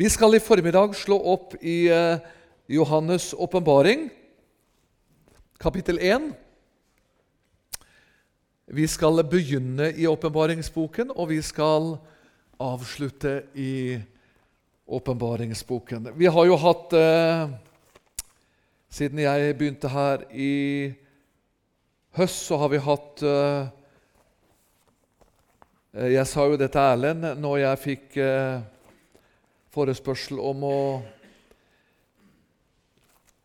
Vi skal i formiddag slå opp i eh, Johannes' åpenbaring, kapittel 1. Vi skal begynne i åpenbaringsboken, og vi skal avslutte i åpenbaringsboken. Vi har jo hatt eh, Siden jeg begynte her i høst, så har vi hatt eh, Jeg sa jo det til Erlend når jeg fikk forespørsel om å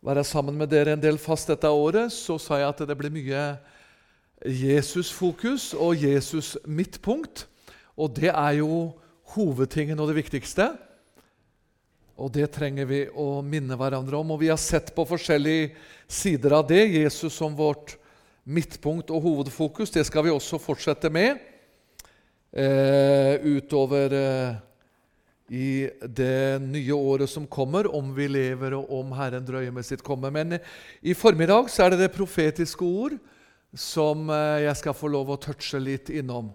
være sammen med dere en del fast dette året, så sa jeg at det blir mye Jesus-fokus og Jesus-midtpunkt. Og det er jo hovedtingen og det viktigste. Og det trenger vi å minne hverandre om. Og vi har sett på forskjellige sider av det. Jesus som vårt midtpunkt og hovedfokus. Det skal vi også fortsette med eh, utover eh, i det nye året som kommer, om vi lever og om Herren drøyer med sitt komme. Men i formiddag så er det det profetiske ord som eh, jeg skal få lov å touche litt innom.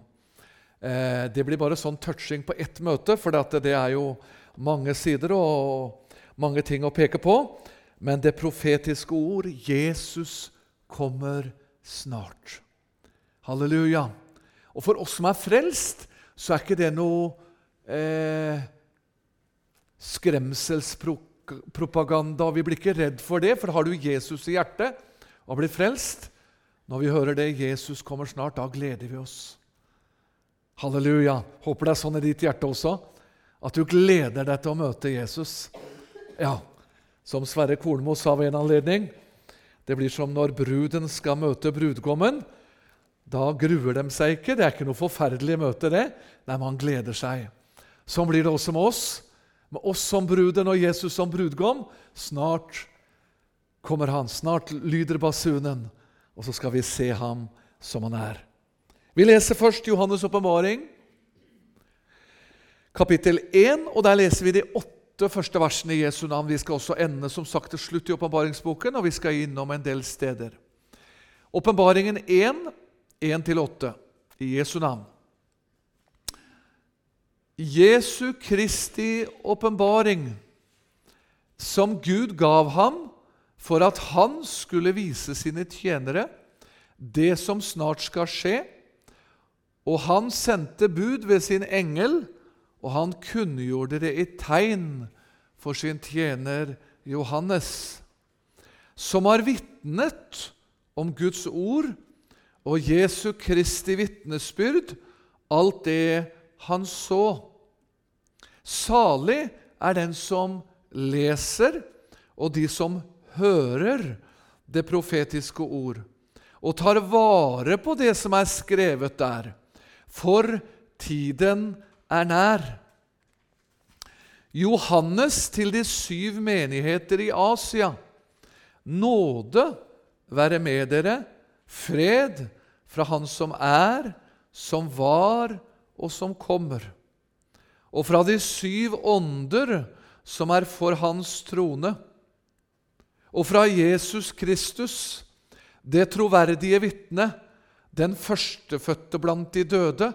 Eh, det blir bare sånn touching på ett møte, for det er jo mange sider og mange ting å peke på. Men det profetiske ord Jesus kommer snart. Halleluja. Og for oss som er frelst, så er ikke det noe eh, skremselspropaganda. Vi blir ikke redd for det, for har du Jesus i hjertet og blir frelst. Når vi hører det 'Jesus kommer snart', da gleder vi oss. Halleluja. Håper det er sånn i ditt hjerte også, at du gleder deg til å møte Jesus. Ja, Som Sverre Kornmo sa ved en anledning, det blir som når bruden skal møte brudgommen. Da gruer de seg ikke. Det er ikke noe forferdelig møte, det. Nei, man gleder seg. Sånn blir det også med oss med oss som bruden og Jesus som brudgom. Snart kommer han, snart lyder basunen, og så skal vi se ham som han er. Vi leser først Johannes' åpenbaring, kapittel 1, og der leser vi de åtte første versene i Jesu navn. Vi skal også ende som sagt til slutt i åpenbaringsboken, og vi skal innom en del steder. Åpenbaringen 1, 1-8 i Jesu navn. Jesu Kristi åpenbaring, som Gud gav ham for at han skulle vise sine tjenere det som snart skal skje. Og han sendte bud ved sin engel, og han kunngjorde det i tegn for sin tjener Johannes, som har vitnet om Guds ord og Jesu Kristi vitnesbyrd, alt det han så. Salig er den som leser, og de som hører det profetiske ord, og tar vare på det som er skrevet der, for tiden er nær. Johannes til de syv menigheter i Asia. Nåde være med dere, fred fra Han som er, som var og som kommer. Og fra de syv ånder som er for hans trone, og fra Jesus Kristus, det troverdige vitne, den førstefødte blant de døde,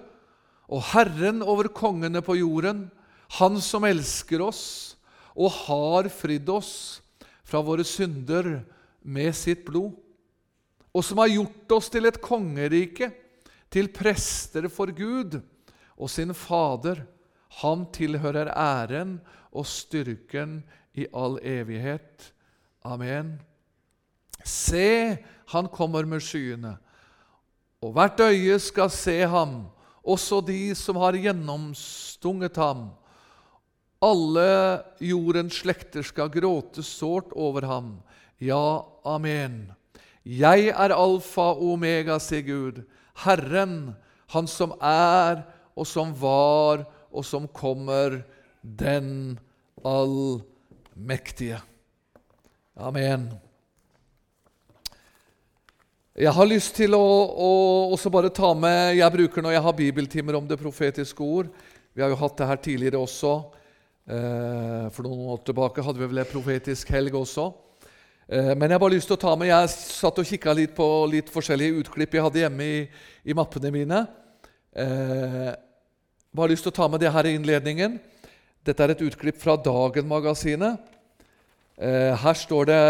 og Herren over kongene på jorden, Han som elsker oss og har fridd oss fra våre synder med sitt blod, og som har gjort oss til et kongerike, til prester for Gud og sin Fader. Ham tilhører æren og styrken i all evighet. Amen. Se, han kommer med skyene, og hvert øye skal se ham, også de som har gjennomstunget ham. Alle jordens slekter skal gråte sårt over ham. Ja, amen. Jeg er alfa og omega, sier Gud, Herren, Han som er og som var og som kommer, den allmektige. Amen. Jeg har lyst til å, å, også bare ta med Jeg bruker når jeg har bibeltimer om det profetiske ord. Vi har jo hatt det her tidligere også. Eh, for noen år tilbake hadde vi vel en profetisk helg også. Eh, men jeg har bare lyst til å ta med Jeg satt og kikka litt på litt forskjellige utklipp jeg hadde hjemme i, i mappene mine. Bare lyst til å ta med det her i innledningen. Dette er et utklipp fra Dagen-magasinet. Eh, her står det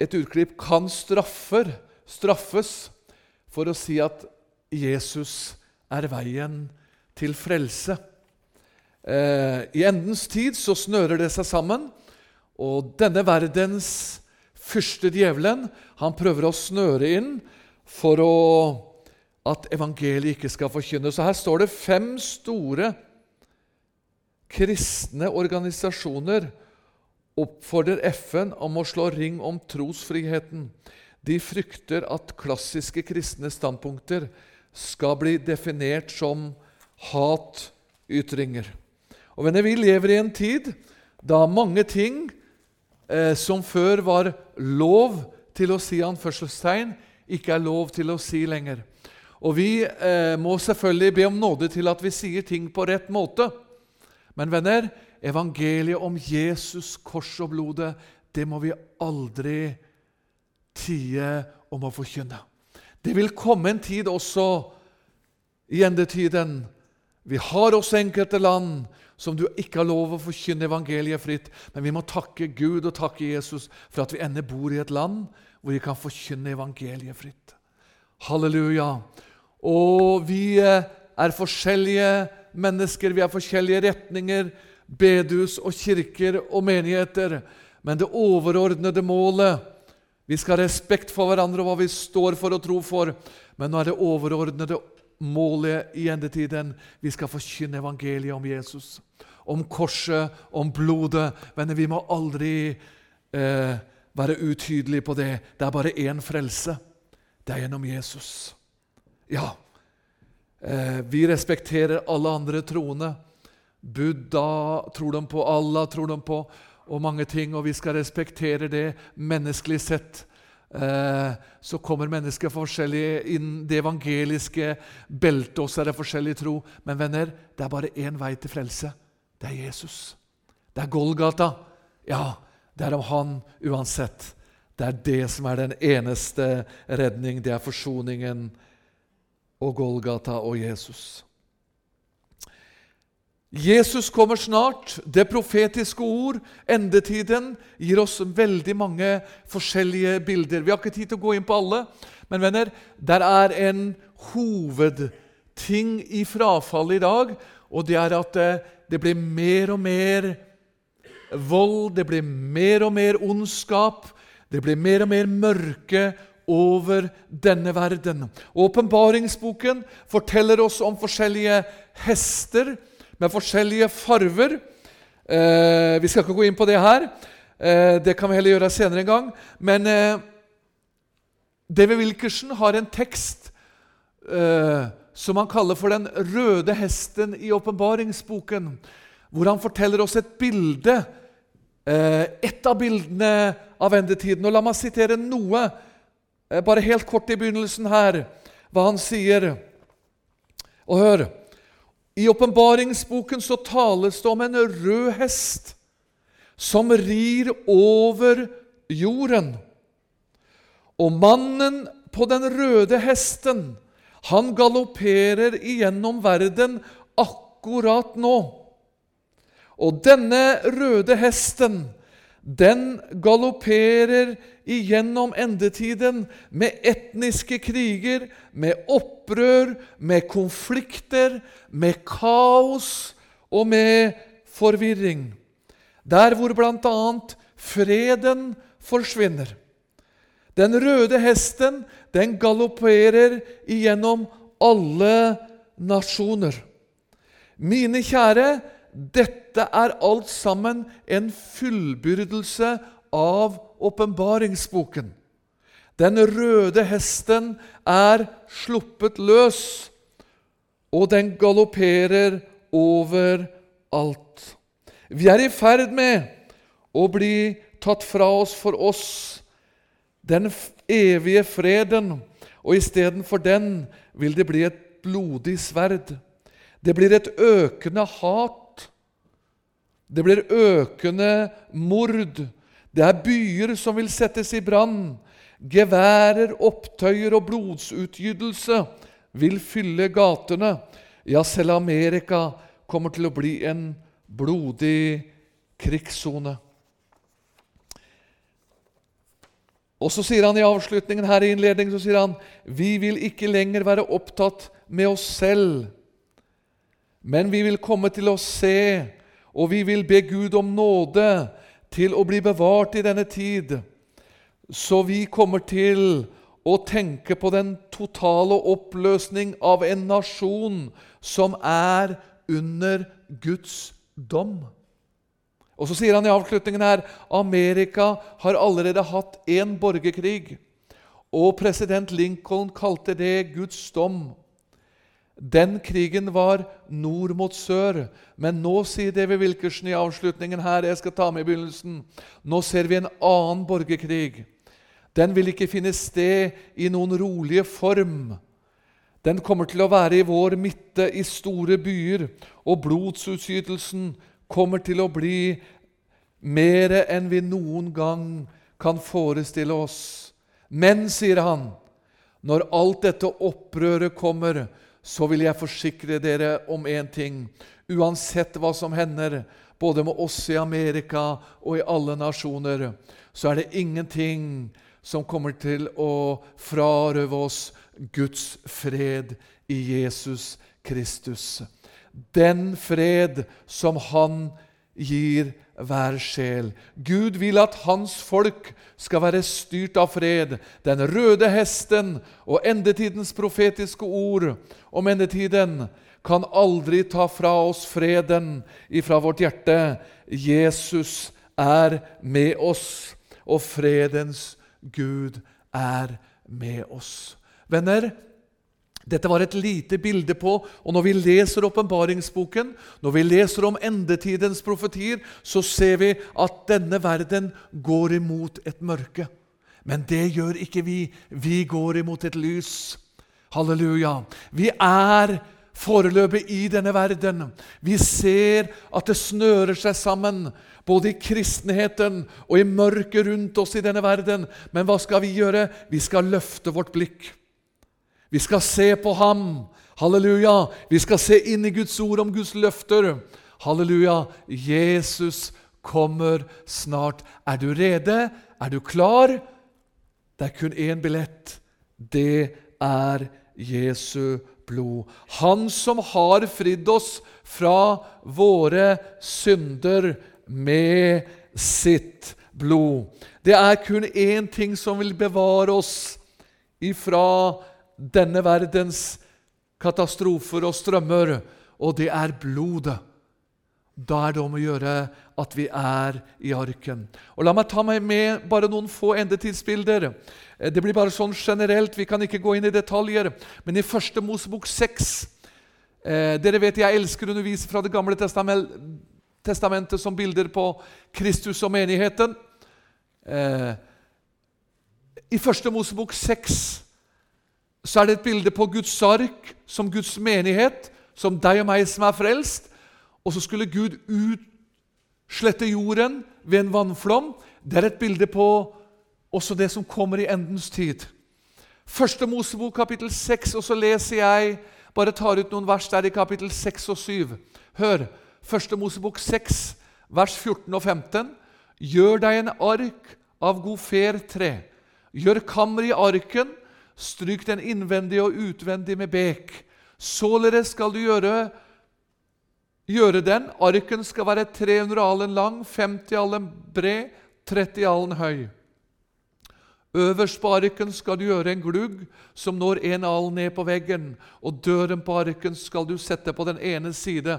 et utklipp 'Kan straffer straffes for å si at Jesus er veien til frelse'? Eh, I endens tid så snører det seg sammen, og denne verdens fyrste djevelen han prøver å snøre inn for å, at evangeliet ikke skal forkynnes. Så her står det fem store kristne organisasjoner oppfordrer FN om å slå ring om trosfriheten. De frykter at klassiske kristne standpunkter skal bli definert som hatytringer. Og venner, Vi lever i en tid da mange ting eh, som før var lov til å si anførselstegn, ikke er lov til å si lenger. Og Vi eh, må selvfølgelig be om nåde til at vi sier ting på rett måte. Men venner, evangeliet om Jesus, kors og blodet, det må vi aldri tie om å forkynne. Det vil komme en tid også i endetiden. Vi har også enkelte land som du ikke har lov å forkynne evangeliet fritt, men vi må takke Gud og takke Jesus for at vi ennå bor i et land hvor vi kan forkynne evangeliet fritt. Halleluja. Og vi eh, er forskjellige mennesker, vi er forskjellige retninger, bedehus og kirker og menigheter. Men det overordnede målet Vi skal ha respekt for hverandre og hva vi står for og tror for. Men nå er det overordnede målet i endetiden. Vi skal forkynne evangeliet om Jesus. Om korset, om blodet. Men vi må aldri eh, være utydelige på det. Det er bare én frelse. Det er gjennom Jesus. Ja, Eh, vi respekterer alle andre troende. Buddha tror de på, Allah tror de på, og mange ting, og vi skal respektere det menneskelig sett. Eh, så kommer mennesker forskjellige inn det evangeliske beltet, og så er det forskjellig tro. Men venner, det er bare én vei til frelse. Det er Jesus. Det er Golgata. Ja, det er om Han uansett. Det er det som er den eneste redning. Det er forsoningen og Golgata og Jesus. Jesus kommer snart. Det profetiske ord, endetiden, gir oss veldig mange forskjellige bilder. Vi har ikke tid til å gå inn på alle, men venner, der er en hovedting i frafallet i dag, og det er at eh, det blir mer og mer vold, det blir mer og mer ondskap, det blir mer og mer mørke over denne verden. Åpenbaringsboken forteller oss om forskjellige hester med forskjellige farver. Eh, vi skal ikke gå inn på det her. Eh, det kan vi heller gjøre senere en gang. Men eh, David Wilkerson har en tekst eh, som han kaller for 'Den røde hesten' i åpenbaringsboken, hvor han forteller oss et bilde, eh, et av bildene av endetiden. Og La meg sitere noe bare helt kort i begynnelsen her, hva han sier. Og hør I åpenbaringsboken så tales det om en rød hest som rir over jorden. Og mannen på den røde hesten, han galopperer igjennom verden akkurat nå. Og denne røde hesten, den galopperer igjennom endetiden med etniske kriger, med opprør, med konflikter, med kaos og med forvirring. Der hvor bl.a. freden forsvinner. Den røde hesten den galopperer igjennom alle nasjoner. Mine kjære, dette er alt sammen en fullbyrdelse av åpenbaringsboken. Den røde hesten er sluppet løs, og den galopperer over alt. Vi er i ferd med å bli tatt fra oss for oss den evige freden, og istedenfor den vil det bli et blodig sverd. Det blir et økende hat. Det blir økende mord. Det er byer som vil settes i brann. Geværer, opptøyer og blodsutgytelse vil fylle gatene. Ja, selv Amerika kommer til å bli en blodig krigssone. Og så sier han i avslutningen her i innledningen så sier han, vi vil ikke lenger være opptatt med oss selv, men vi vil komme til å se, og vi vil be Gud om nåde til å bli bevart i denne tid. Så vi kommer til å tenke på den totale oppløsning av en nasjon som er under Guds dom. Og Så sier han i avslutningen her Amerika har allerede hatt én borgerkrig. Og president Lincoln kalte det Guds dom. Den krigen var nord mot sør. Men nå sier David Wilkerson i avslutningen her jeg skal ta med i begynnelsen, nå ser vi en annen borgerkrig. Den vil ikke finne sted i noen rolige form. Den kommer til å være i vår midte i store byer, og blodsutskytelsen kommer til å bli mer enn vi noen gang kan forestille oss. Men, sier han, når alt dette opprøret kommer, så vil jeg forsikre dere om én ting. Uansett hva som hender, både med oss i Amerika og i alle nasjoner, så er det ingenting som kommer til å frarøve oss Guds fred i Jesus Kristus. Den fred som Han gir hver sjel. Gud vil at hans folk skal være styrt av fred. Den røde hesten og endetidens profetiske ord om endetiden kan aldri ta fra oss freden ifra vårt hjerte. Jesus er med oss, og fredens Gud er med oss. Venner, dette var et lite bilde på Og når vi leser åpenbaringsboken, når vi leser om endetidens profetier, så ser vi at denne verden går imot et mørke. Men det gjør ikke vi. Vi går imot et lys. Halleluja. Vi er foreløpig i denne verden. Vi ser at det snører seg sammen, både i kristenheten og i mørket rundt oss i denne verden. Men hva skal vi gjøre? Vi skal løfte vårt blikk. Vi skal se på ham. Halleluja. Vi skal se inn i Guds ord om Guds løfter. Halleluja. Jesus kommer snart. Er du rede? Er du klar? Det er kun én billett. Det er Jesu blod. Han som har fridd oss fra våre synder med sitt blod. Det er kun én ting som vil bevare oss ifra denne verdens katastrofer og strømmer, og det er blodet. Da er det om å gjøre at vi er i arken. Og La meg ta meg med bare noen få endetidsbilder. Eh, det blir bare sånn generelt, vi kan ikke gå inn i detaljer. Men i første Mosebok 6 eh, Dere vet jeg elsker å undervise fra Det gamle testamentet som bilder på Kristus og menigheten. Eh, I første Mosebok 6 så er det et bilde på Guds ark som Guds menighet, som deg og meg som er frelst. Og så skulle Gud utslette jorden ved en vannflom. Det er et bilde på også det som kommer i endens tid. Første Mosebok kapittel 6, og så leser jeg bare tar ut noen vers der i kapittel 6 og 7. Hør! Første Mosebok 6, vers 14 og 15. Gjør deg en ark av gofertre. Gjør kammer i arken. Stryk den innvendig og utvendig med bek. Således skal du gjøre gjøre den. Arken skal være 300 alen lang, 50 alen bred, 30 alen høy. Øverst på arken skal du gjøre en glugg som når en alen ned på veggen, og døren på arken skal du sette på den ene side.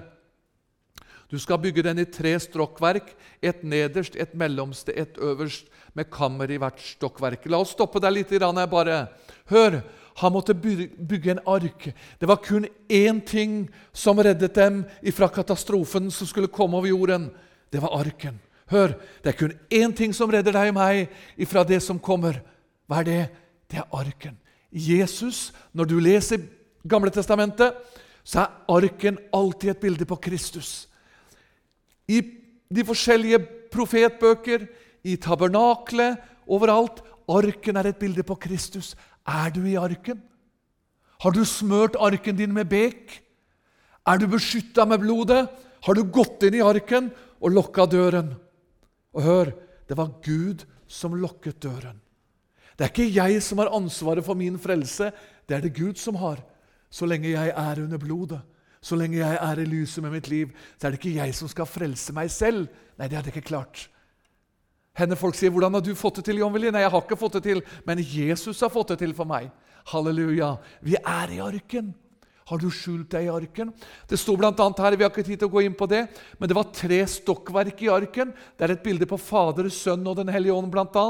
Du skal bygge den i tre strokkverk, et nederst, et mellomste, et øverst, med kammer i hvert stokkverk. La oss stoppe der litt. bare. Hør! Han måtte bygge en ark. Det var kun én ting som reddet dem fra katastrofen som skulle komme over jorden. Det var arken. Hør, det er kun én ting som redder deg og meg ifra det som kommer. Hva er det? Det er arken. Jesus, når du leser Gamle testamentet, så er arken alltid et bilde på Kristus. I de forskjellige profetbøker, i tabernaklet, overalt. Arken er et bilde på Kristus. Er du i arken? Har du smørt arken din med bek? Er du beskytta med blodet? Har du gått inn i arken og lokka døren? Og hør, det var Gud som lokket døren. Det er ikke jeg som har ansvaret for min frelse, det er det Gud som har. Så lenge jeg er under blodet, så lenge jeg er i lyset med mitt liv, så er det ikke jeg som skal frelse meg selv. Nei, det er det ikke klart. Hender folk sier 'Hvordan har du fått det til?' John Willy? Nei, jeg har ikke fått det til, men Jesus har fått det til for meg. Halleluja. Vi er i arken. Har du skjult deg i arken? Det sto bl.a. her, vi har ikke tid til å gå inn på det, men det var tre stokkverk i arken. Det er et bilde på Fader, Sønn og Den hellige ånd bl.a.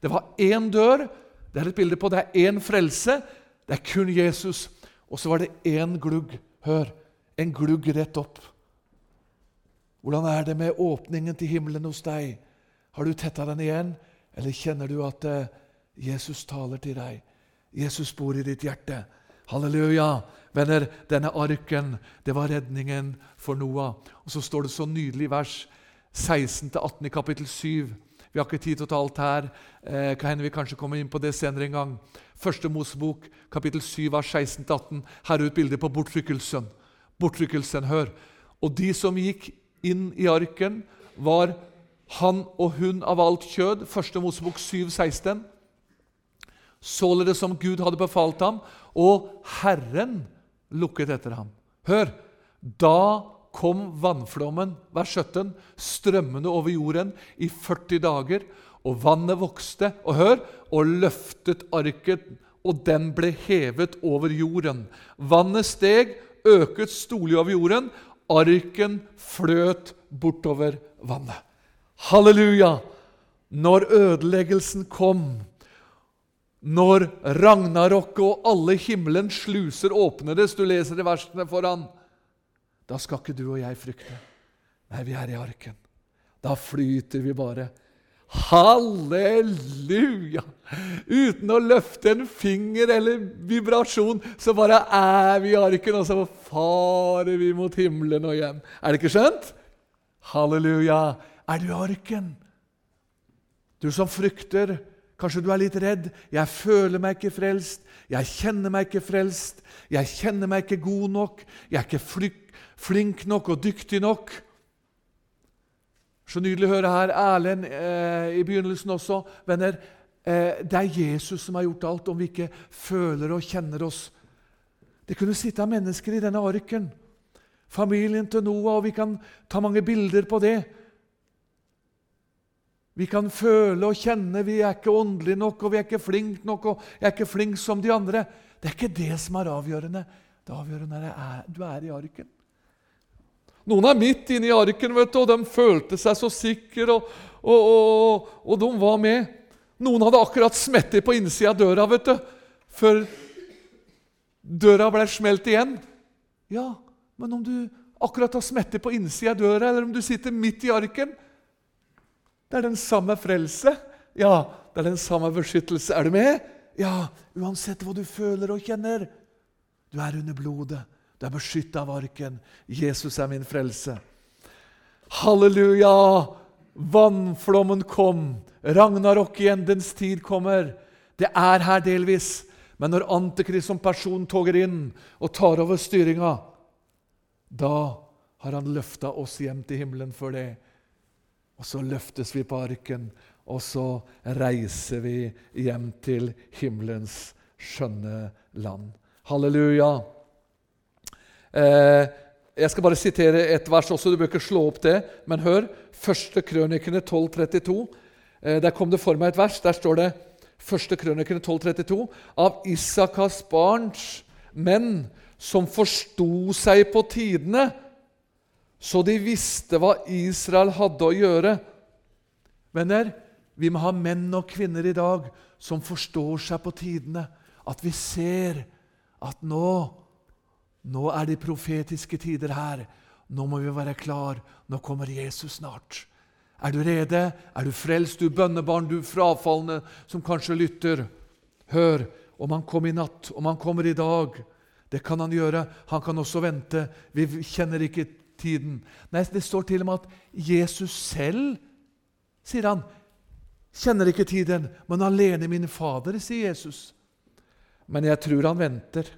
Det var én dør. Det er et bilde på det er én frelse. Det er kun Jesus. Og så var det én glugg. Hør, en glugg rett opp. Hvordan er det med åpningen til himmelen hos deg? Har du tetta den igjen, eller kjenner du at eh, Jesus taler til deg? Jesus bor i ditt hjerte. Halleluja! Venner, denne arken, det var redningen for Noah. Og så står det så nydelig vers 16-18 i kapittel 7. Vi har ikke tid til å ta alt her. Eh, kan hende vi kanskje kommer inn på det senere en gang. Første Mosebok, kapittel 7, vers 16-18. Her er et bilde på bortrykkelsen. Bortrykkelsen, hør. Og de som gikk inn i arken, var han og hun av alt kjød. 1. Mosebok 7, 16. Således som Gud hadde befalt ham, og Herren lukket etter ham. Hør! Da kom vannflommen, vers 17, strømmende over jorden i 40 dager, og vannet vokste, og hør, og løftet arket, og den ble hevet over jorden. Vannet steg, øket stolig over jorden, arken fløt bortover vannet. Halleluja! Når ødeleggelsen kom, når ragnarokket og alle himmelens sluser åpnedes Du leser de versene foran. Da skal ikke du og jeg frykte. Nei, vi er i arken. Da flyter vi bare. Halleluja! Uten å løfte en finger eller vibrasjon, så bare er vi i arken, og så farer vi mot himmelen og hjem. Er det ikke skjønt? Halleluja! Er du i arken? Du som frykter, kanskje du er litt redd. 'Jeg føler meg ikke frelst. Jeg kjenner meg ikke frelst. Jeg kjenner meg ikke god nok. Jeg er ikke flink nok og dyktig nok.' Så nydelig å høre her Erlend eh, i begynnelsen også. Venner, eh, det er Jesus som har gjort alt, om vi ikke føler og kjenner oss. Det kunne sitte mennesker i denne arken, familien til Noah, og vi kan ta mange bilder på det. Vi kan føle og kjenne vi er ikke åndelige nok, og vi er ikke flinke nok, og jeg er ikke flink som de andre. Det er ikke det som er avgjørende. Det avgjørende er du er i arken. Noen er midt inne i arken, vet du, og de følte seg så sikre, og, og, og, og, de var med. Noen hadde akkurat smettet på innsida av døra vet du, før døra ble smelt igjen. Ja, men om du akkurat har smettet på innsida av døra, eller om du sitter midt i arken, det er den samme frelse. Ja, det er den samme beskyttelse. Er du med? Ja, uansett hva du føler og kjenner. Du er under blodet. Du er beskytta av arken. Jesus er min frelse. Halleluja! Vannflommen kom. Ragnarok igjen. Dens tid kommer. Det er her delvis. Men når Antikrist som person toger inn og tar over styringa, da har han løfta oss hjem til himmelen for det. Og så løftes vi på arken, og så reiser vi hjem til himmelens skjønne land. Halleluja! Eh, jeg skal bare sitere et vers også, du bør ikke slå opp det. Men hør, første krønikene 1232. Eh, der kom det for meg et vers. Der står det første krønikene 1232. Av Isakas barns menn som forsto seg på tidene så de visste hva Israel hadde å gjøre. Venner, vi må ha menn og kvinner i dag som forstår seg på tidene. At vi ser at nå, nå er de profetiske tider her. Nå må vi være klar. Nå kommer Jesus snart. Er du rede? Er du frelst, du bønnebarn, du frafalne som kanskje lytter? Hør, om han kom i natt, om han kommer i dag. Det kan han gjøre. Han kan også vente. Vi kjenner ikke tiden. Nei, Det står til og med at Jesus selv, sier han, kjenner ikke tiden, men alene min Fader, sier Jesus. Men jeg tror han venter.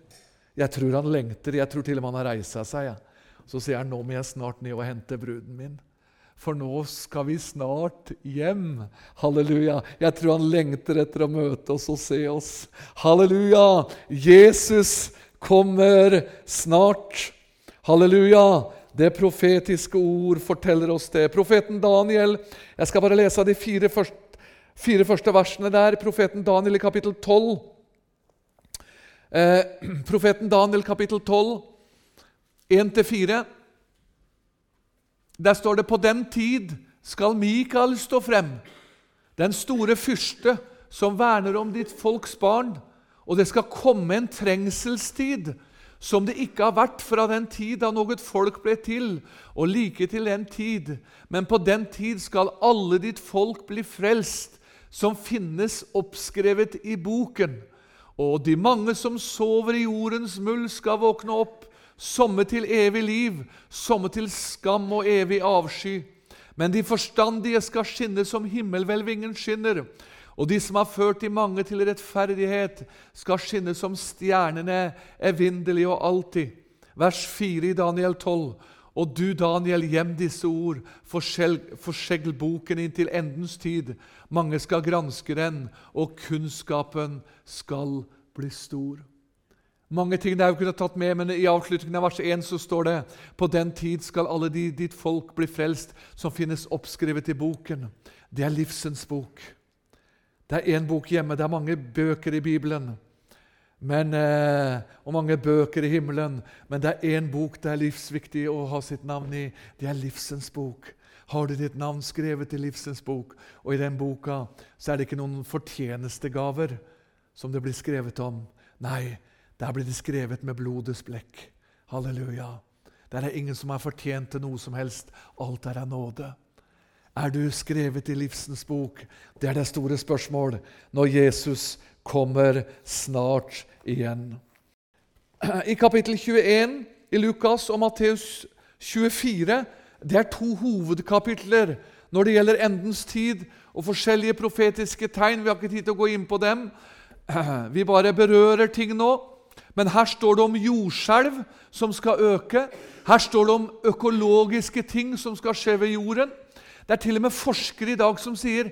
Jeg tror han lengter. Jeg tror til og med han har reisa seg. Ja. Så sier han nå må jeg snart ned og hente bruden min. For nå skal vi snart hjem. Halleluja. Jeg tror han lengter etter å møte oss og se oss. Halleluja. Jesus kommer snart. Halleluja. Det profetiske ord forteller oss det. Profeten Daniel Jeg skal bare lese de fire første, fire første versene der. Profeten Daniel i kapittel 12. Eh, profeten Daniel kapittel 12, 1-4. Der står det på den tid skal Mikael stå frem, den store fyrste som verner om ditt folks barn, og det skal komme en trengselstid som det ikke har vært fra den tid da noe folk ble til, og like til den tid. Men på den tid skal alle ditt folk bli frelst, som finnes oppskrevet i boken. Og de mange som sover i jordens muld, skal våkne opp, somme til evig liv, somme til skam og evig avsky. Men de forstandige skal skinne som himmelhvelvingen skinner, og de som har ført de mange til rettferdighet, skal skinne som stjernene evinderlig og alltid. Vers 4 i Daniel 12. Og du, Daniel, gjem disse ord, forsegl boken inntil endens tid. Mange skal granske den, og kunnskapen skal bli stor. Mange ting jeg kunne tatt med, men i avslutningen av vers 1 så står det på den tid skal alle de, ditt folk bli frelst, som finnes oppskrevet i boken. Det er livsens bok. Det er én bok hjemme. Det er mange bøker i Bibelen men, eh, og mange bøker i himmelen. Men det er én bok det er livsviktig å ha sitt navn i. Det er livsens bok. Har du ditt navn skrevet i livsens bok? Og i den boka så er det ikke noen fortjenestegaver som det blir skrevet om. Nei, der blir det skrevet med blodets blekk. Halleluja. Der er ingen som har fortjent til noe som helst. Alt er av nåde. Er du skrevet i livsens bok? Det er det store spørsmål når Jesus kommer snart igjen. I kapittel 21 i Lukas og Matteus 24 det er to hovedkapitler når det gjelder endens tid og forskjellige profetiske tegn. Vi har ikke tid til å gå inn på dem. Vi bare berører ting nå. Men her står det om jordskjelv som skal øke. Her står det om økologiske ting som skal skje ved jorden. Det er til og med forskere i dag som sier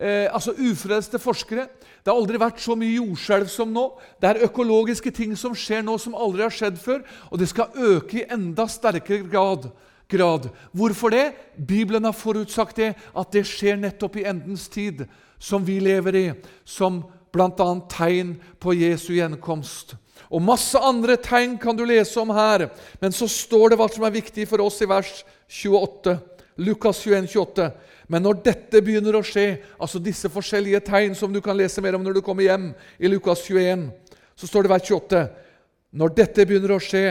eh, altså ufrelste forskere det har aldri vært så mye jordskjelv som nå. Det er økologiske ting som skjer nå som aldri har skjedd før, og det skal øke i enda sterkere grad. grad. Hvorfor det? Bibelen har forutsagt det, at det skjer nettopp i endens tid, som vi lever i, som bl.a. tegn på Jesu gjenkomst. Og masse andre tegn kan du lese om her, men så står det hva som er viktig for oss i vers 28. Lukas 21, 28. Men når dette begynner å skje, altså disse forskjellige tegn som du kan lese mer om når du kommer hjem, i Lukas 21, så står det vers 28 Når dette begynner å skje,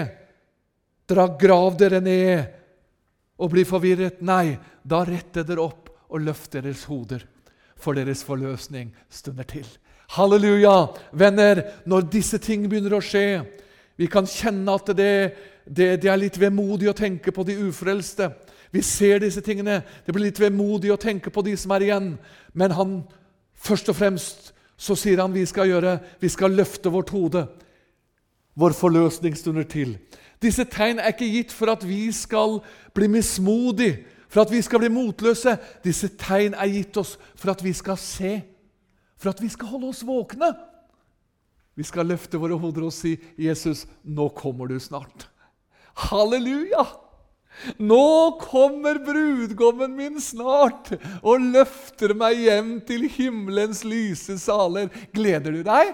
dra grav dere ned og bli forvirret. Nei, da retter dere opp og løft deres hoder, for deres forløsning stunder til. Halleluja! Venner, når disse ting begynner å skje Vi kan kjenne at det, det, det er litt vemodig å tenke på de ufrelste. Vi ser disse tingene. Det blir litt vemodig å tenke på de som er igjen. Men han, først og fremst så sier han vi skal gjøre Vi skal løfte vårt hode. Vår forløsning stunder til. Disse tegn er ikke gitt for at vi skal bli mismodige, for at vi skal bli motløse. Disse tegn er gitt oss for at vi skal se, for at vi skal holde oss våkne. Vi skal løfte våre hoder og si, 'Jesus, nå kommer du snart.' Halleluja! Nå kommer brudgommen min snart og løfter meg hjem til himmelens lyse saler. Gleder du deg?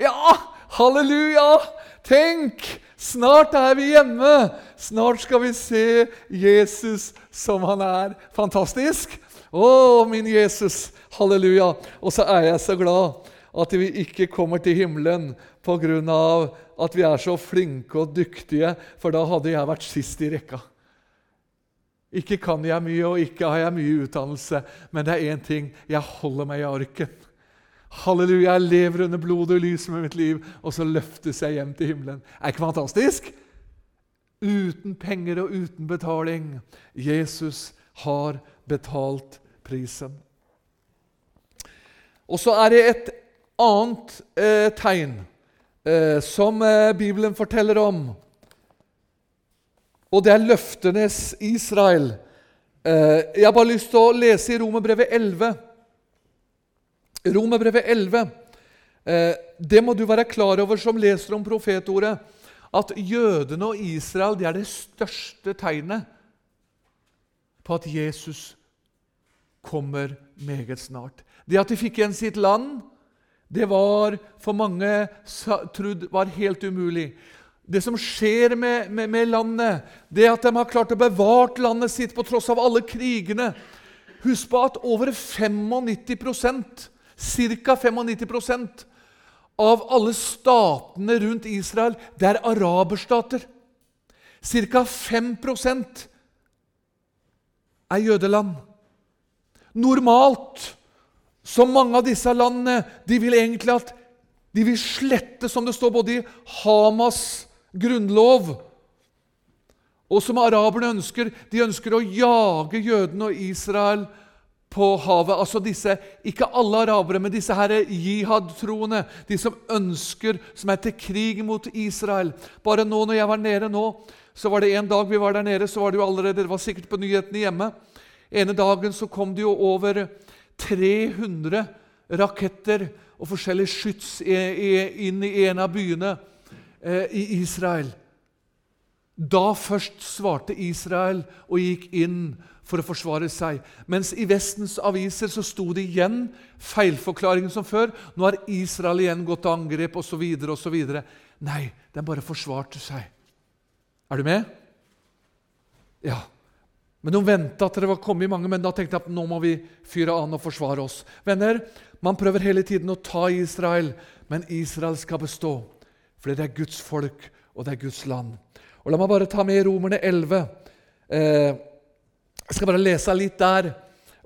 Ja! Halleluja! Tenk! Snart er vi hjemme. Snart skal vi se Jesus som han er. Fantastisk! Å, min Jesus! Halleluja! Og så er jeg så glad at vi ikke kommer til himmelen pga. At vi er så flinke og dyktige, for da hadde jeg vært sist i rekka. Ikke kan jeg mye, og ikke har jeg mye utdannelse, men det er én ting jeg holder meg i arken. Halleluja, jeg lever under blodet og lyset med mitt liv, og så løftes jeg hjem til himmelen. Er ikke fantastisk? Uten penger og uten betaling. Jesus har betalt prisen. Og så er det et annet eh, tegn som eh, Bibelen forteller om. og det er løftenes Israel. Eh, jeg har bare lyst til å lese i Romerbrevet 11. Romerbrevet 11. Eh, det må du være klar over som leser om profetordet, at jødene og Israel det er det største tegnet på at Jesus kommer meget snart. Det at de fikk igjen sitt land, det var for mange trodd var helt umulig. Det som skjer med, med, med, landet, det at de har klart å bevart landet sitt på tross av alle krigene Husk på at over 95% ca. 95% av alle statene rundt Israel det er araberstater. Ca. 5% er jødeland. Normalt så mange av disse landene de vil egentlig at de vil slette, som det står både i Hamas grunnlov og som araberne ønsker. De ønsker å jage jødene og Israel på havet. Altså disse, Ikke alle arabere, men disse her jihad-troende. De som ønsker, som er til krig mot Israel. Bare nå når jeg var nede nå, så var det en dag vi var der nede, så var det jo allerede, det var sikkert på nyhetene hjemme. Ene dagen så kom det jo over 300 raketter og forskjellig skyts inn i en av byene eh, i Israel. Da først svarte Israel og gikk inn for å forsvare seg. Mens i Vestens aviser så sto det igjen feilforklaringen som før. Nå har Israel igjen gått til angrep osv. osv. Nei, den bare forsvarte seg. Er du med? Ja. Men de venta at det var kommet mange, men da tenkte jeg at nå må vi fyre an og forsvare oss. Venner, Man prøver hele tiden å ta Israel, men Israel skal bestå. For det er Guds folk, og det er Guds land. Og La meg bare ta med Romerne 11. Eh, jeg skal bare lese litt der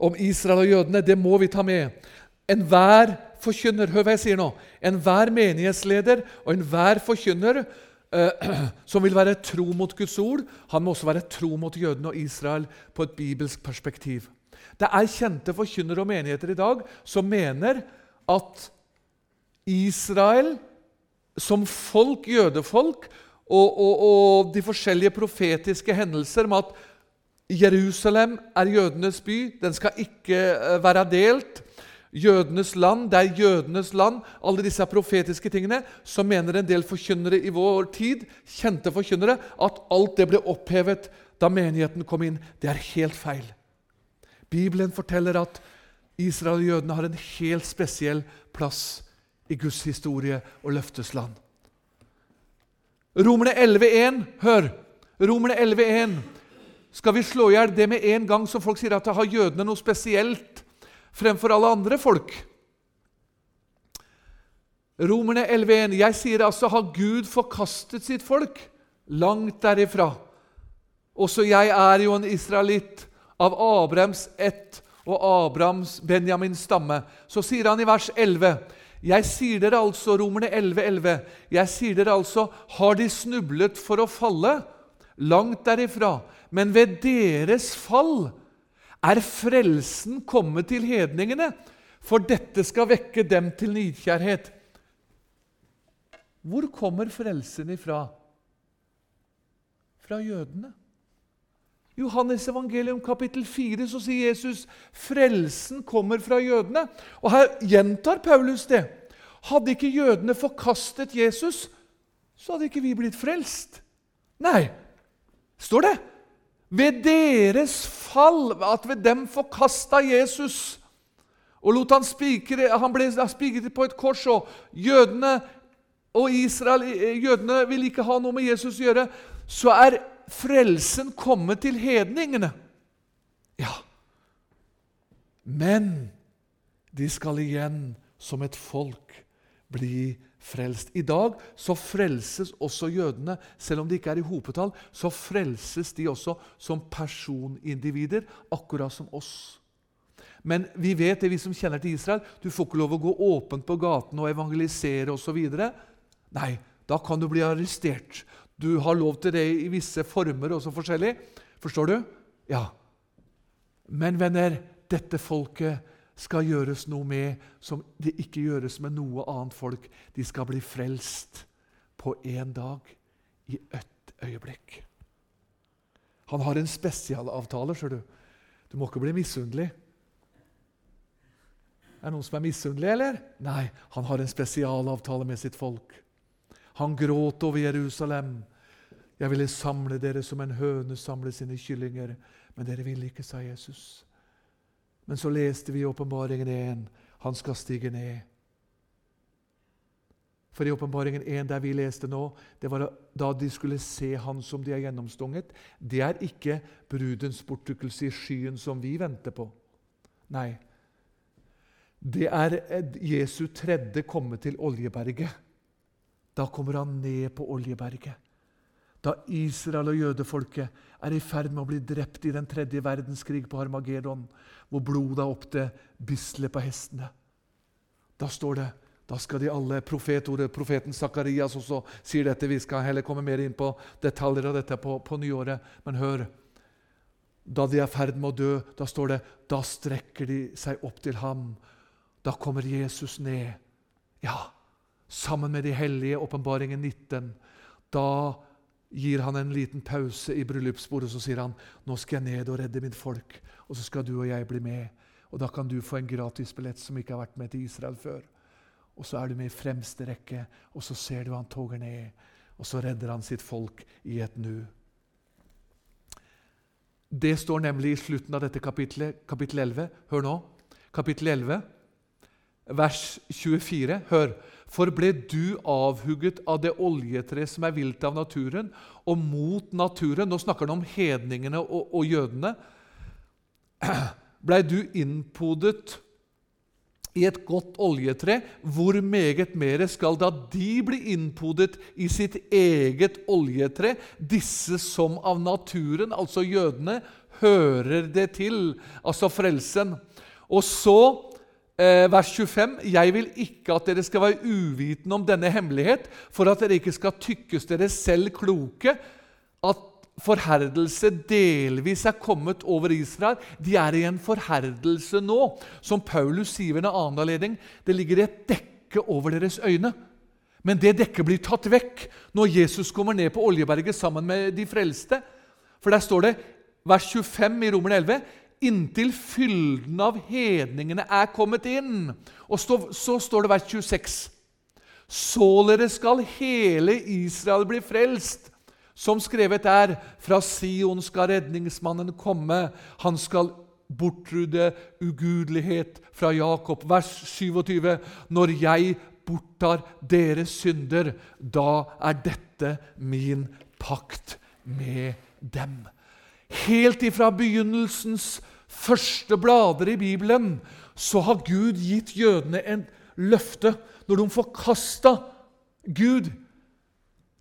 om Israel og jødene. Det må vi ta med. Enhver forkynner Hør hva jeg sier nå. Enhver menighetsleder og enhver forkynner som vil være tro mot Guds ord, han må også være tro mot jødene og Israel på et bibelsk perspektiv. Det er kjente forkynnere og menigheter i dag som mener at Israel som folk, jødefolk, og, og, og de forskjellige profetiske hendelser med at Jerusalem er jødenes by, den skal ikke eh, være delt, jødenes land, det er jødenes land, alle disse profetiske tingene, så mener en del forkynnere i vår tid, kjente forkynnere, at alt det ble opphevet da menigheten kom inn. Det er helt feil. Bibelen forteller at Israel og jødene har en helt spesiell plass i Guds historie og løftesland. Romerne 11,1, hør! Romerne 11,1. Skal vi slå i hjel det med en gang, så folk sier at det har jødene noe spesielt fremfor alle andre folk. Romerne 11,1.: Jeg sier altså, har Gud forkastet sitt folk? Langt derifra. Også jeg er jo en israelitt av Abrahams ett og Abrahams Benjamins stamme. Så sier han i vers 11.: Jeg sier dere altså, Romerne 11,11, 11, jeg sier dere altså, har de snublet for å falle? Langt derifra. Men ved deres fall er frelsen kommet til hedningene, for dette skal vekke dem til nidkjærhet. Hvor kommer frelsen ifra? Fra jødene. Johannes evangelium kapittel 4 så sier Jesus frelsen kommer fra jødene. Og Her gjentar Paulus det. Hadde ikke jødene forkastet Jesus, så hadde ikke vi blitt frelst. Nei, står det. Ved deres fall, at ved dem forkasta Jesus og lot han spikre, han ble spikret på et kors, og jødene og Israel, jødene vil ikke ha noe med Jesus å gjøre, så er frelsen kommet til hedningene. Ja. Men de skal igjen som et folk bli frelst. I dag så frelses også jødene, selv om de ikke er i hopetall. Så frelses de også som personindivider, akkurat som oss. Men vi vet det, vi som kjenner til Israel, du får ikke lov å gå åpent på gaten og evangelisere osv. Nei, da kan du bli arrestert. Du har lov til det i visse former også forskjellig. Forstår du? Ja. Men venner, dette folket skal gjøres noe med som det ikke gjøres med noe annet folk. De skal bli frelst på én dag, i ett øyeblikk. Han har en spesialavtale, ser du. Du må ikke bli misunnelig. Er det noen som er misunnelige, eller? Nei, han har en spesialavtale med sitt folk. Han gråt over Jerusalem. Jeg ville samle dere som en høne samler sine kyllinger, men dere ville ikke, sa Jesus. Men så leste vi i Åpenbaringen 1 han skal stige ned. For i Åpenbaringen 1, der vi leste nå, det var da de skulle se han som de er gjennomstunget. Det er ikke brudens bortrykkelse i skyen som vi venter på. Nei. Det er Jesu tredje komme til Oljeberget. Da kommer han ned på Oljeberget. Da Israel og jødefolket er i ferd med å bli drept i den tredje verdenskrig på Harmagedon, hvor blodet er opp til bislet på hestene. Da står det da skal de alle profetordet, profeten Sakarias også sier dette. Vi skal heller komme mer inn på detaljer av dette på, på nyåret. Men hør. Da de er i ferd med å dø, da står det da strekker de seg opp til ham. Da kommer Jesus ned. Ja, sammen med de hellige, åpenbaringen 19. Da gir han en liten pause i bryllupsbordet, så sier han nå skal jeg ned og redde mitt folk. Og så skal du og jeg bli med. Og da kan du få en gratisbillett som ikke har vært med til Israel før. Og så er du med i fremste rekke, og så ser du han toger ned. Og så redder han sitt folk i et nu. Det står nemlig i slutten av dette kapitlet, kapittel 11. Hør nå. Kapittel 11, vers 24. Hør. For ble du avhugget av det oljetre som er vilt av naturen, og mot naturen Nå snakker han om hedningene og, og jødene. Blei du innpodet i et godt oljetre, hvor meget mere skal da de bli innpodet i sitt eget oljetre, disse som av naturen, altså jødene, hører det til, altså frelsen. Og så, vers 25.: Jeg vil ikke at dere skal være uvitende om denne hemmelighet, for at dere ikke skal tykkes dere selv kloke, at forherdelse delvis er kommet over Israel. De er i en forherdelse nå. Som Paulus sier ved en annen anledning, det ligger et dekke over deres øyne. Men det dekket blir tatt vekk når Jesus kommer ned på Oljeberget sammen med de frelste. For der står det, vers 25 i Romer 11, inntil fylden av hedningene er kommet inn. Og så, så står det vers 26. Således skal hele Israel bli frelst som skrevet er, fra Sion skal redningsmannen komme. Han skal bortrydde ugudelighet fra Jakob. Vers 27. Når jeg borttar deres synder, da er dette min pakt med dem. Helt ifra begynnelsens første blader i Bibelen så har Gud gitt jødene en løfte. Når de forkasta Gud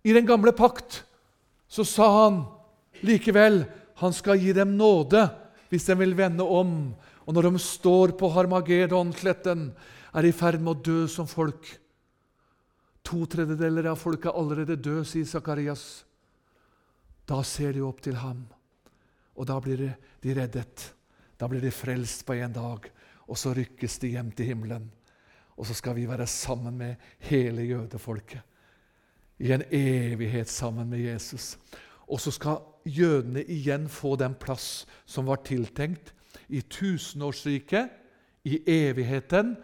i den gamle pakt, så sa han likevel han skal gi dem nåde hvis de vil vende om. Og når de står på Harmagedon-kletten, er i ferd med å dø som folk To tredjedeler av folket er allerede døde, sier Sakarias. Da ser de opp til ham, og da blir de reddet. Da blir de frelst på en dag, og så rykkes de hjem til himmelen. Og så skal vi være sammen med hele jødefolket i en evighet sammen med Jesus. Og så skal jødene igjen få den plass som var tiltenkt. I tusenårsriket, i evigheten,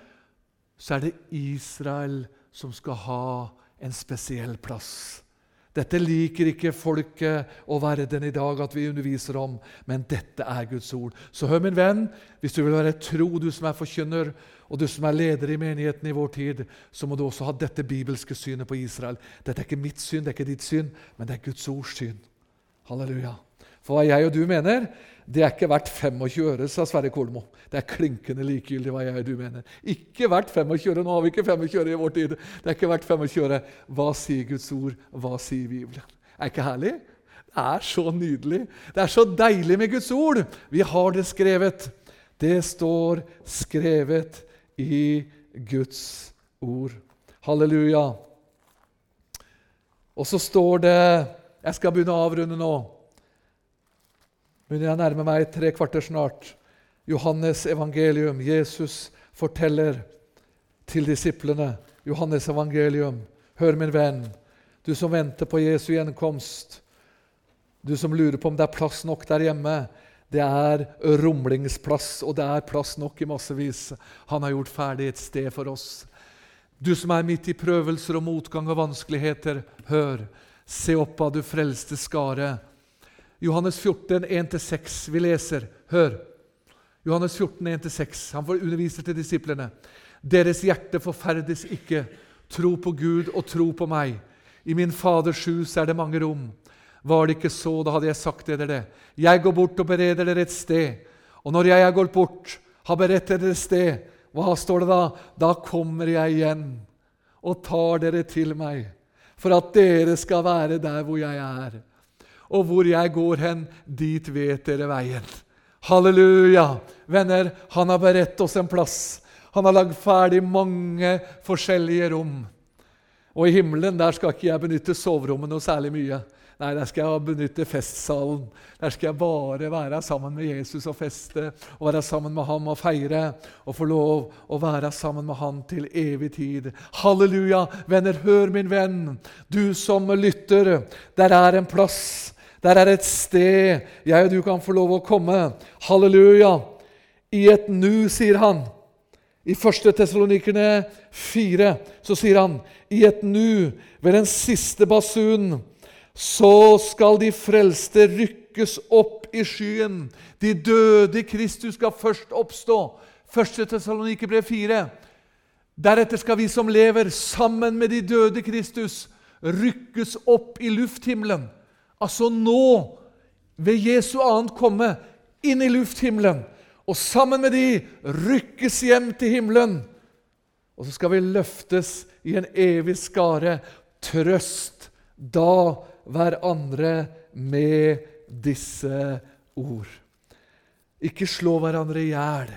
så er det Israel som skal ha en spesiell plass. Dette liker ikke folket og verden i dag at vi underviser om, men dette er Guds ord. Så hør, min venn, hvis du vil være tro, du som er forkynner, og du som er leder i menigheten i vår tid, så må du også ha dette bibelske synet på Israel. Dette er ikke mitt syn, det er ikke ditt syn, men det er Guds ords syn. Halleluja. For hva jeg og du mener, det er ikke verdt 25 øre, sa Sverre Kolmo. Det er klinkende likegyldig hva jeg og du mener. Ikke verdt 25 øre. Nå har vi ikke 25 øre i vår tid. Det er ikke verdt 25 øre. Hva sier Guds ord? Hva sier Bibelen? Er ikke herlig? Det er så nydelig. Det er så deilig med Guds ord. Vi har det skrevet. Det står skrevet i Guds ord. Halleluja. Og så står det Jeg skal begynne å avrunde nå begynner jeg nærmer meg tre kvarter snart. Johannes evangelium. Jesus forteller til disiplene. Johannes evangelium. Hør, min venn, du som venter på Jesu gjenkomst. Du som lurer på om det er plass nok der hjemme. Det er rumlingsplass, og det er plass nok i massevis. Han har gjort ferdig et sted for oss. Du som er midt i prøvelser og motgang og vanskeligheter, hør. Se opp av du frelste skare. Johannes 14, 1-6. Vi leser. Hør. Johannes 14, 1-6. Han får undervise til disiplene. Deres hjerte forferdes ikke. Tro på Gud og tro på meg. I min Faders hus er det mange rom. Var det ikke så, da hadde jeg sagt dere det. Jeg går bort og bereder dere et sted. Og når jeg er gått bort, har beredt dere et sted, hva står det da? Da kommer jeg igjen og tar dere til meg, for at dere skal være der hvor jeg er. Og hvor jeg går hen, dit vet dere veien. Halleluja! Venner, han har beredt oss en plass. Han har lagd ferdig mange forskjellige rom. Og i himmelen der skal ikke jeg benytte soverommet noe særlig mye. Nei, der skal jeg benytte festsalen. Der skal jeg bare være sammen med Jesus og feste, og være sammen med ham og feire, og få lov å være sammen med ham til evig tid. Halleluja! Venner, hør, min venn, du som lytter. Der er en plass. Der er et sted jeg og du kan få lov å komme. Halleluja! I et nu, sier han. I 1. Tessalonikerne 4 så sier han i et nu, ved den siste basun, så skal de frelste rykkes opp i skyen. De døde i Kristus skal først oppstå. 1. Tessalonikerbrev 4. Deretter skal vi som lever sammen med de døde Kristus, rykkes opp i lufthimmelen. Altså nå, ved Jesu annet komme, inn i lufthimmelen. Og sammen med de rykkes hjem til himmelen. Og så skal vi løftes i en evig skare. Trøst da hverandre med disse ord. Ikke slå hverandre i hjel.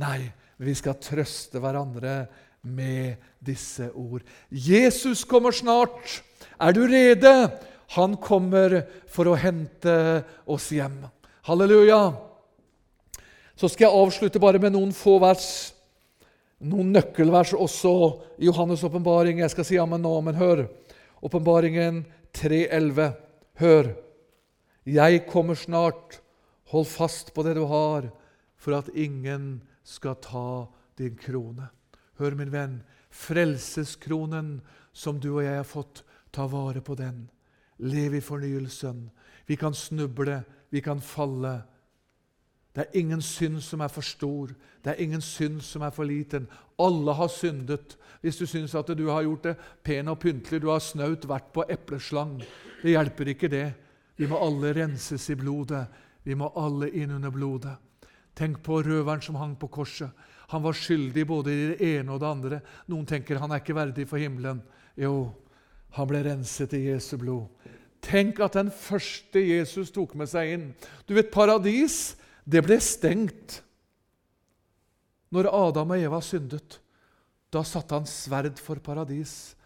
Nei, vi skal trøste hverandre med disse ord. Jesus kommer snart. Er du rede? Han kommer for å hente oss hjem. Halleluja! Så skal jeg avslutte bare med noen få vers, noen nøkkelvers også i Johannes' åpenbaring. Jeg skal si amen nå, men hør. Åpenbaringen 3,11. Hør. Jeg kommer snart. Hold fast på det du har, for at ingen skal ta din krone. Hør, min venn. Frelseskronen som du og jeg har fått, ta vare på den. Lev i fornyelsen. Vi kan snuble, vi kan falle. Det er ingen synd som er for stor, det er ingen synd som er for liten. Alle har syndet. Hvis du syns at du har gjort det pen og pyntelig, du har snaut vært på epleslang, det hjelper ikke det. Vi må alle renses i blodet. Vi må alle inn under blodet. Tenk på røveren som hang på korset. Han var skyldig både i det ene og det andre. Noen tenker han er ikke verdig for himmelen. Jo, han ble renset i Jesu blod. Tenk at den første Jesus tok med seg inn. Du vet, paradis det ble stengt når Adam og Eva syndet. Da satte han sverd for paradis.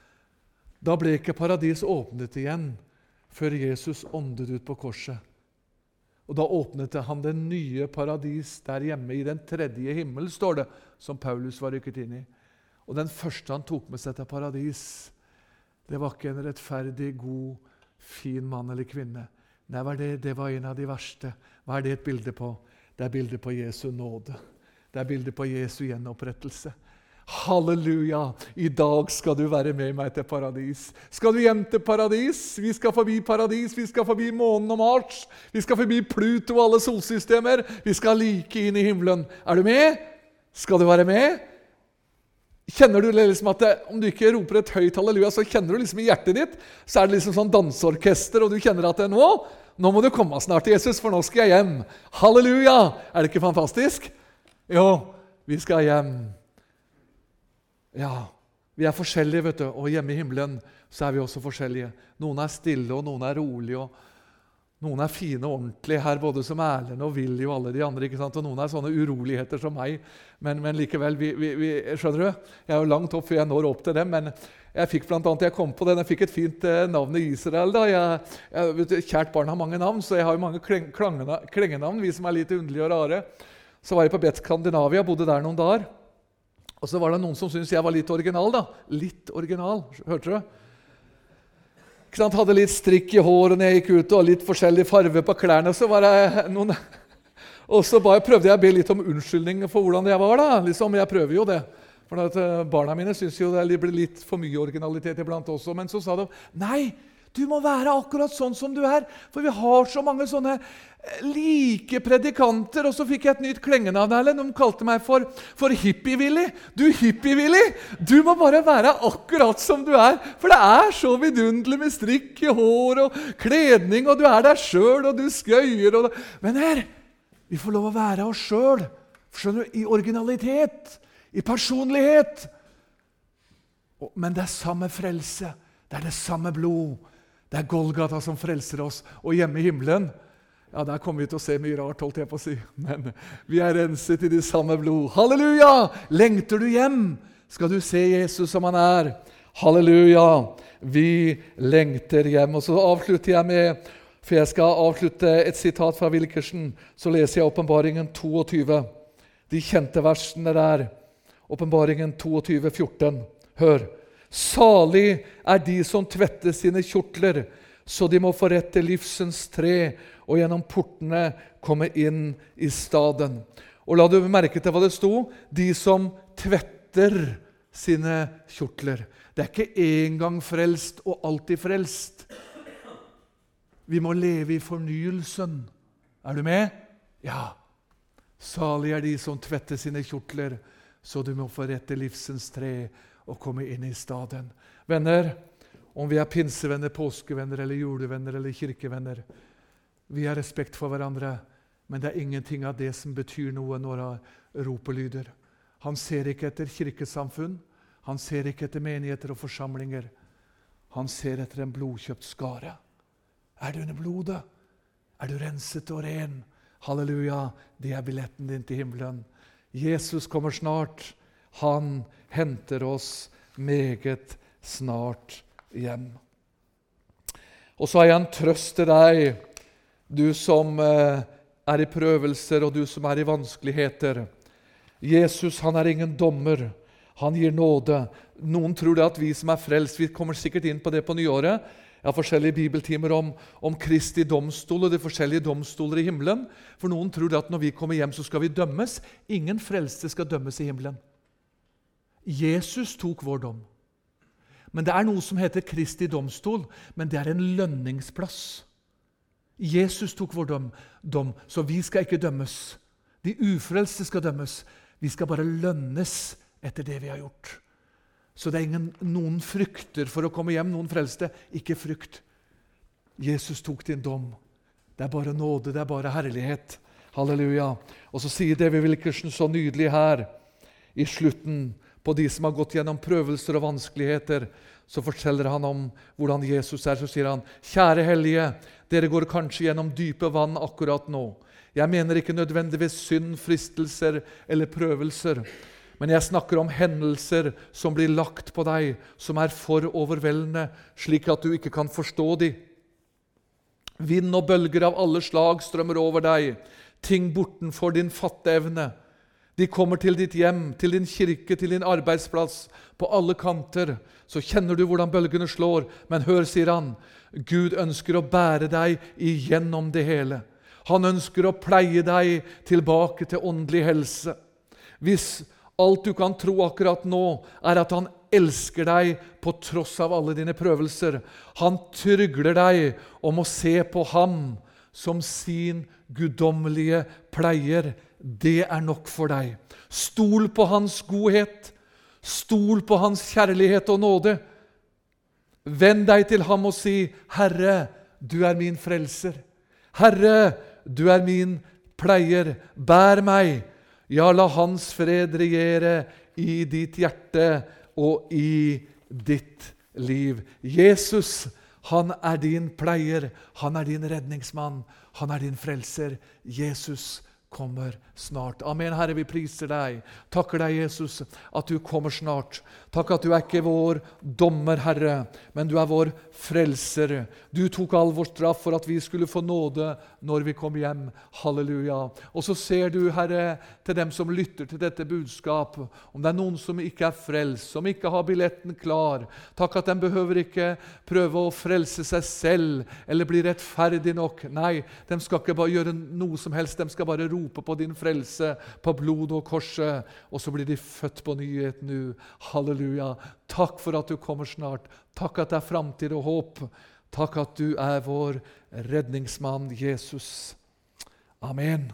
Da ble ikke paradis åpnet igjen før Jesus åndet ut på korset. Og Da åpnet han det nye paradis der hjemme i den tredje himmel, står det, som Paulus var rykket inn i. Og Den første han tok med seg til paradis, det var ikke en rettferdig, god, fin mann eller kvinne. Nei, var det, det var en av de verste. Hva er det et bilde på? Det er bildet på Jesu nåde. Det er bildet på Jesu gjenopprettelse. Halleluja! I dag skal du være med meg til paradis. Skal du hjem til paradis? Vi skal forbi paradis, vi skal forbi månen og Mars. Vi skal forbi Pluto og alle solsystemer. Vi skal like inn i himmelen. Er du med? Skal du være med? Kjenner du liksom at det, Om du ikke roper et høyt halleluja, så kjenner du liksom i hjertet ditt så er det liksom sånn danseorkester, og du kjenner at det nå nå må du komme snart, til Jesus, for nå skal jeg hjem. Halleluja! Er det ikke fantastisk? Jo, vi skal hjem. Ja, vi er forskjellige, vet du. Og hjemme i himmelen så er vi også forskjellige. Noen er stille, og noen er rolige. og Noen er fine og ordentlige her, både som Erlend og Willy og alle de andre. ikke sant? Og noen er sånne uroligheter som meg. Men, men likevel, vi, vi, vi, skjønner du? Jeg er jo langt opp før jeg når opp til dem. men jeg fikk blant annet, jeg kom på den, jeg fikk et fint eh, navn i Israel. da. Jeg, jeg, kjært barn har mange navn, så jeg har jo mange kleng, klengenavn. vi som er litt underlige og rare. Så var jeg på Bet Skandinavia, bodde der noen dager. Og så var det noen som syntes jeg var litt original. da. Litt original, hørte du? Hadde litt strikk i håret når jeg gikk ut, og litt forskjellig farve på klærne. Så var jeg noen... Og så bare prøvde jeg å be litt om unnskyldning for hvordan jeg var. da. Liksom, Jeg prøver jo det. For uh, Barna mine syns jo det blir litt for mye originalitet iblant også. Men så sa de nei, du må være akkurat sånn som du er. For vi har så mange sånne eh, like predikanter. Og så fikk jeg et nytt klengenavn. De kalte meg for, for Hippie-Willy. Du Hippie-Willy, du må bare være akkurat som du er. For det er så vidunderlig med strikk i hår og kledning, og du er deg sjøl, og du skøyer og her, vi får lov å være oss sjøl. I originalitet, i personlighet. Men det er samme frelse. Det er det samme blod. Det er Golgata som frelser oss. Og hjemme i himmelen ja, Der kommer vi til å se mye rart, holdt jeg på å si. Men vi er renset i det samme blod. Halleluja! Lengter du hjem, skal du se Jesus som han er. Halleluja! Vi lengter hjem. Og så avslutter jeg med For jeg skal avslutte et sitat fra Wilkersen. Så leser jeg Åpenbaringen 22. De kjente versene der. Åpenbaringen 22, 14. Hør. Salig er de som tvetter sine kjortler, så de må få rett til livsens tre og gjennom portene komme inn i staden. Og la du merke til hva det sto? De som tvetter sine kjortler. Det er ikke en gang frelst og alltid frelst. Vi må leve i fornyelsen. Er du med? Ja. Salig er de som tvetter sine kjortler, så du må få rett til livsens tre å komme inn i staden. Venner, om vi er pinsevenner, påskevenner, eller julevenner eller kirkevenner Vi har respekt for hverandre, men det er ingenting av det som betyr noe når ropet lyder. Han ser ikke etter kirkesamfunn, han ser ikke etter menigheter og forsamlinger. Han ser etter en blodkjøpt skare. Er du under blodet? Er du renset og ren? Halleluja, det er billetten din til himmelen. Jesus kommer snart. Han henter oss meget snart hjem. Og så har jeg en trøst til deg, du som eh, er i prøvelser, og du som er i vanskeligheter. Jesus han er ingen dommer. Han gir nåde. Noen tror det at vi som er frelst Vi kommer sikkert inn på det på nyåret. Jeg har forskjellige bibeltimer om, om Kristi domstol og de forskjellige domstoler i himmelen. For noen tror det at når vi kommer hjem, så skal vi dømmes. Ingen frelste skal dømmes i himmelen. Jesus tok vår dom. Men det er noe som heter Kristi domstol, men det er en lønningsplass. Jesus tok vår dom, dom, så vi skal ikke dømmes. De ufrelste skal dømmes. Vi skal bare lønnes etter det vi har gjort. Så det er ingen, noen frykter for å komme hjem, noen frelste. Ikke frykt. Jesus tok din dom. Det er bare nåde, det er bare herlighet. Halleluja. Og så sier David Wilkerson så nydelig her i slutten på de som har gått gjennom prøvelser og vanskeligheter, så forteller han om hvordan Jesus er. Så sier han, 'Kjære hellige, dere går kanskje gjennom dype vann akkurat nå.' 'Jeg mener ikke nødvendigvis synd, fristelser eller prøvelser.' Men jeg snakker om hendelser som blir lagt på deg, som er for overveldende, slik at du ikke kan forstå de. Vind og bølger av alle slag strømmer over deg, ting bortenfor din fatteevne. De kommer til ditt hjem, til din kirke, til din arbeidsplass. På alle kanter så kjenner du hvordan bølgene slår. Men hør, sier han, Gud ønsker å bære deg igjennom det hele. Han ønsker å pleie deg tilbake til åndelig helse. Hvis alt du kan tro akkurat nå, er at han elsker deg på tross av alle dine prøvelser. Han trygler deg om å se på ham som sin guddommelige pleier det er nok for deg. Stol på Hans godhet. Stol på Hans kjærlighet og nåde. Vend deg til ham og si, 'Herre, du er min frelser.' 'Herre, du er min pleier. Bær meg.' Ja, la Hans fred regjere i ditt hjerte og i ditt liv. Jesus, han er din pleier. Han er din redningsmann. Han er din frelser. Jesus, kommer snart. Amen, Herre, vi priser deg. Takker deg, Jesus, at du kommer snart. Takk at du er ikke vår dommer, Herre, men du er vår frelser. Du tok all vår straff for at vi skulle få nåde når vi kom hjem. Halleluja. Og så ser du, Herre, til dem som lytter til dette budskap, om det er noen som ikke er frelst, som ikke har billetten klar. Takk at de behøver ikke prøve å frelse seg selv eller bli rettferdig nok. Nei, de skal ikke bare gjøre noe som helst. De skal bare rope på din frelse, på blodet og korset, og så blir de født på nyhet nå. Halleluja. Takk for at du kommer snart. Takk at det er framtid og håp. Takk at du er vår redningsmann, Jesus. Amen.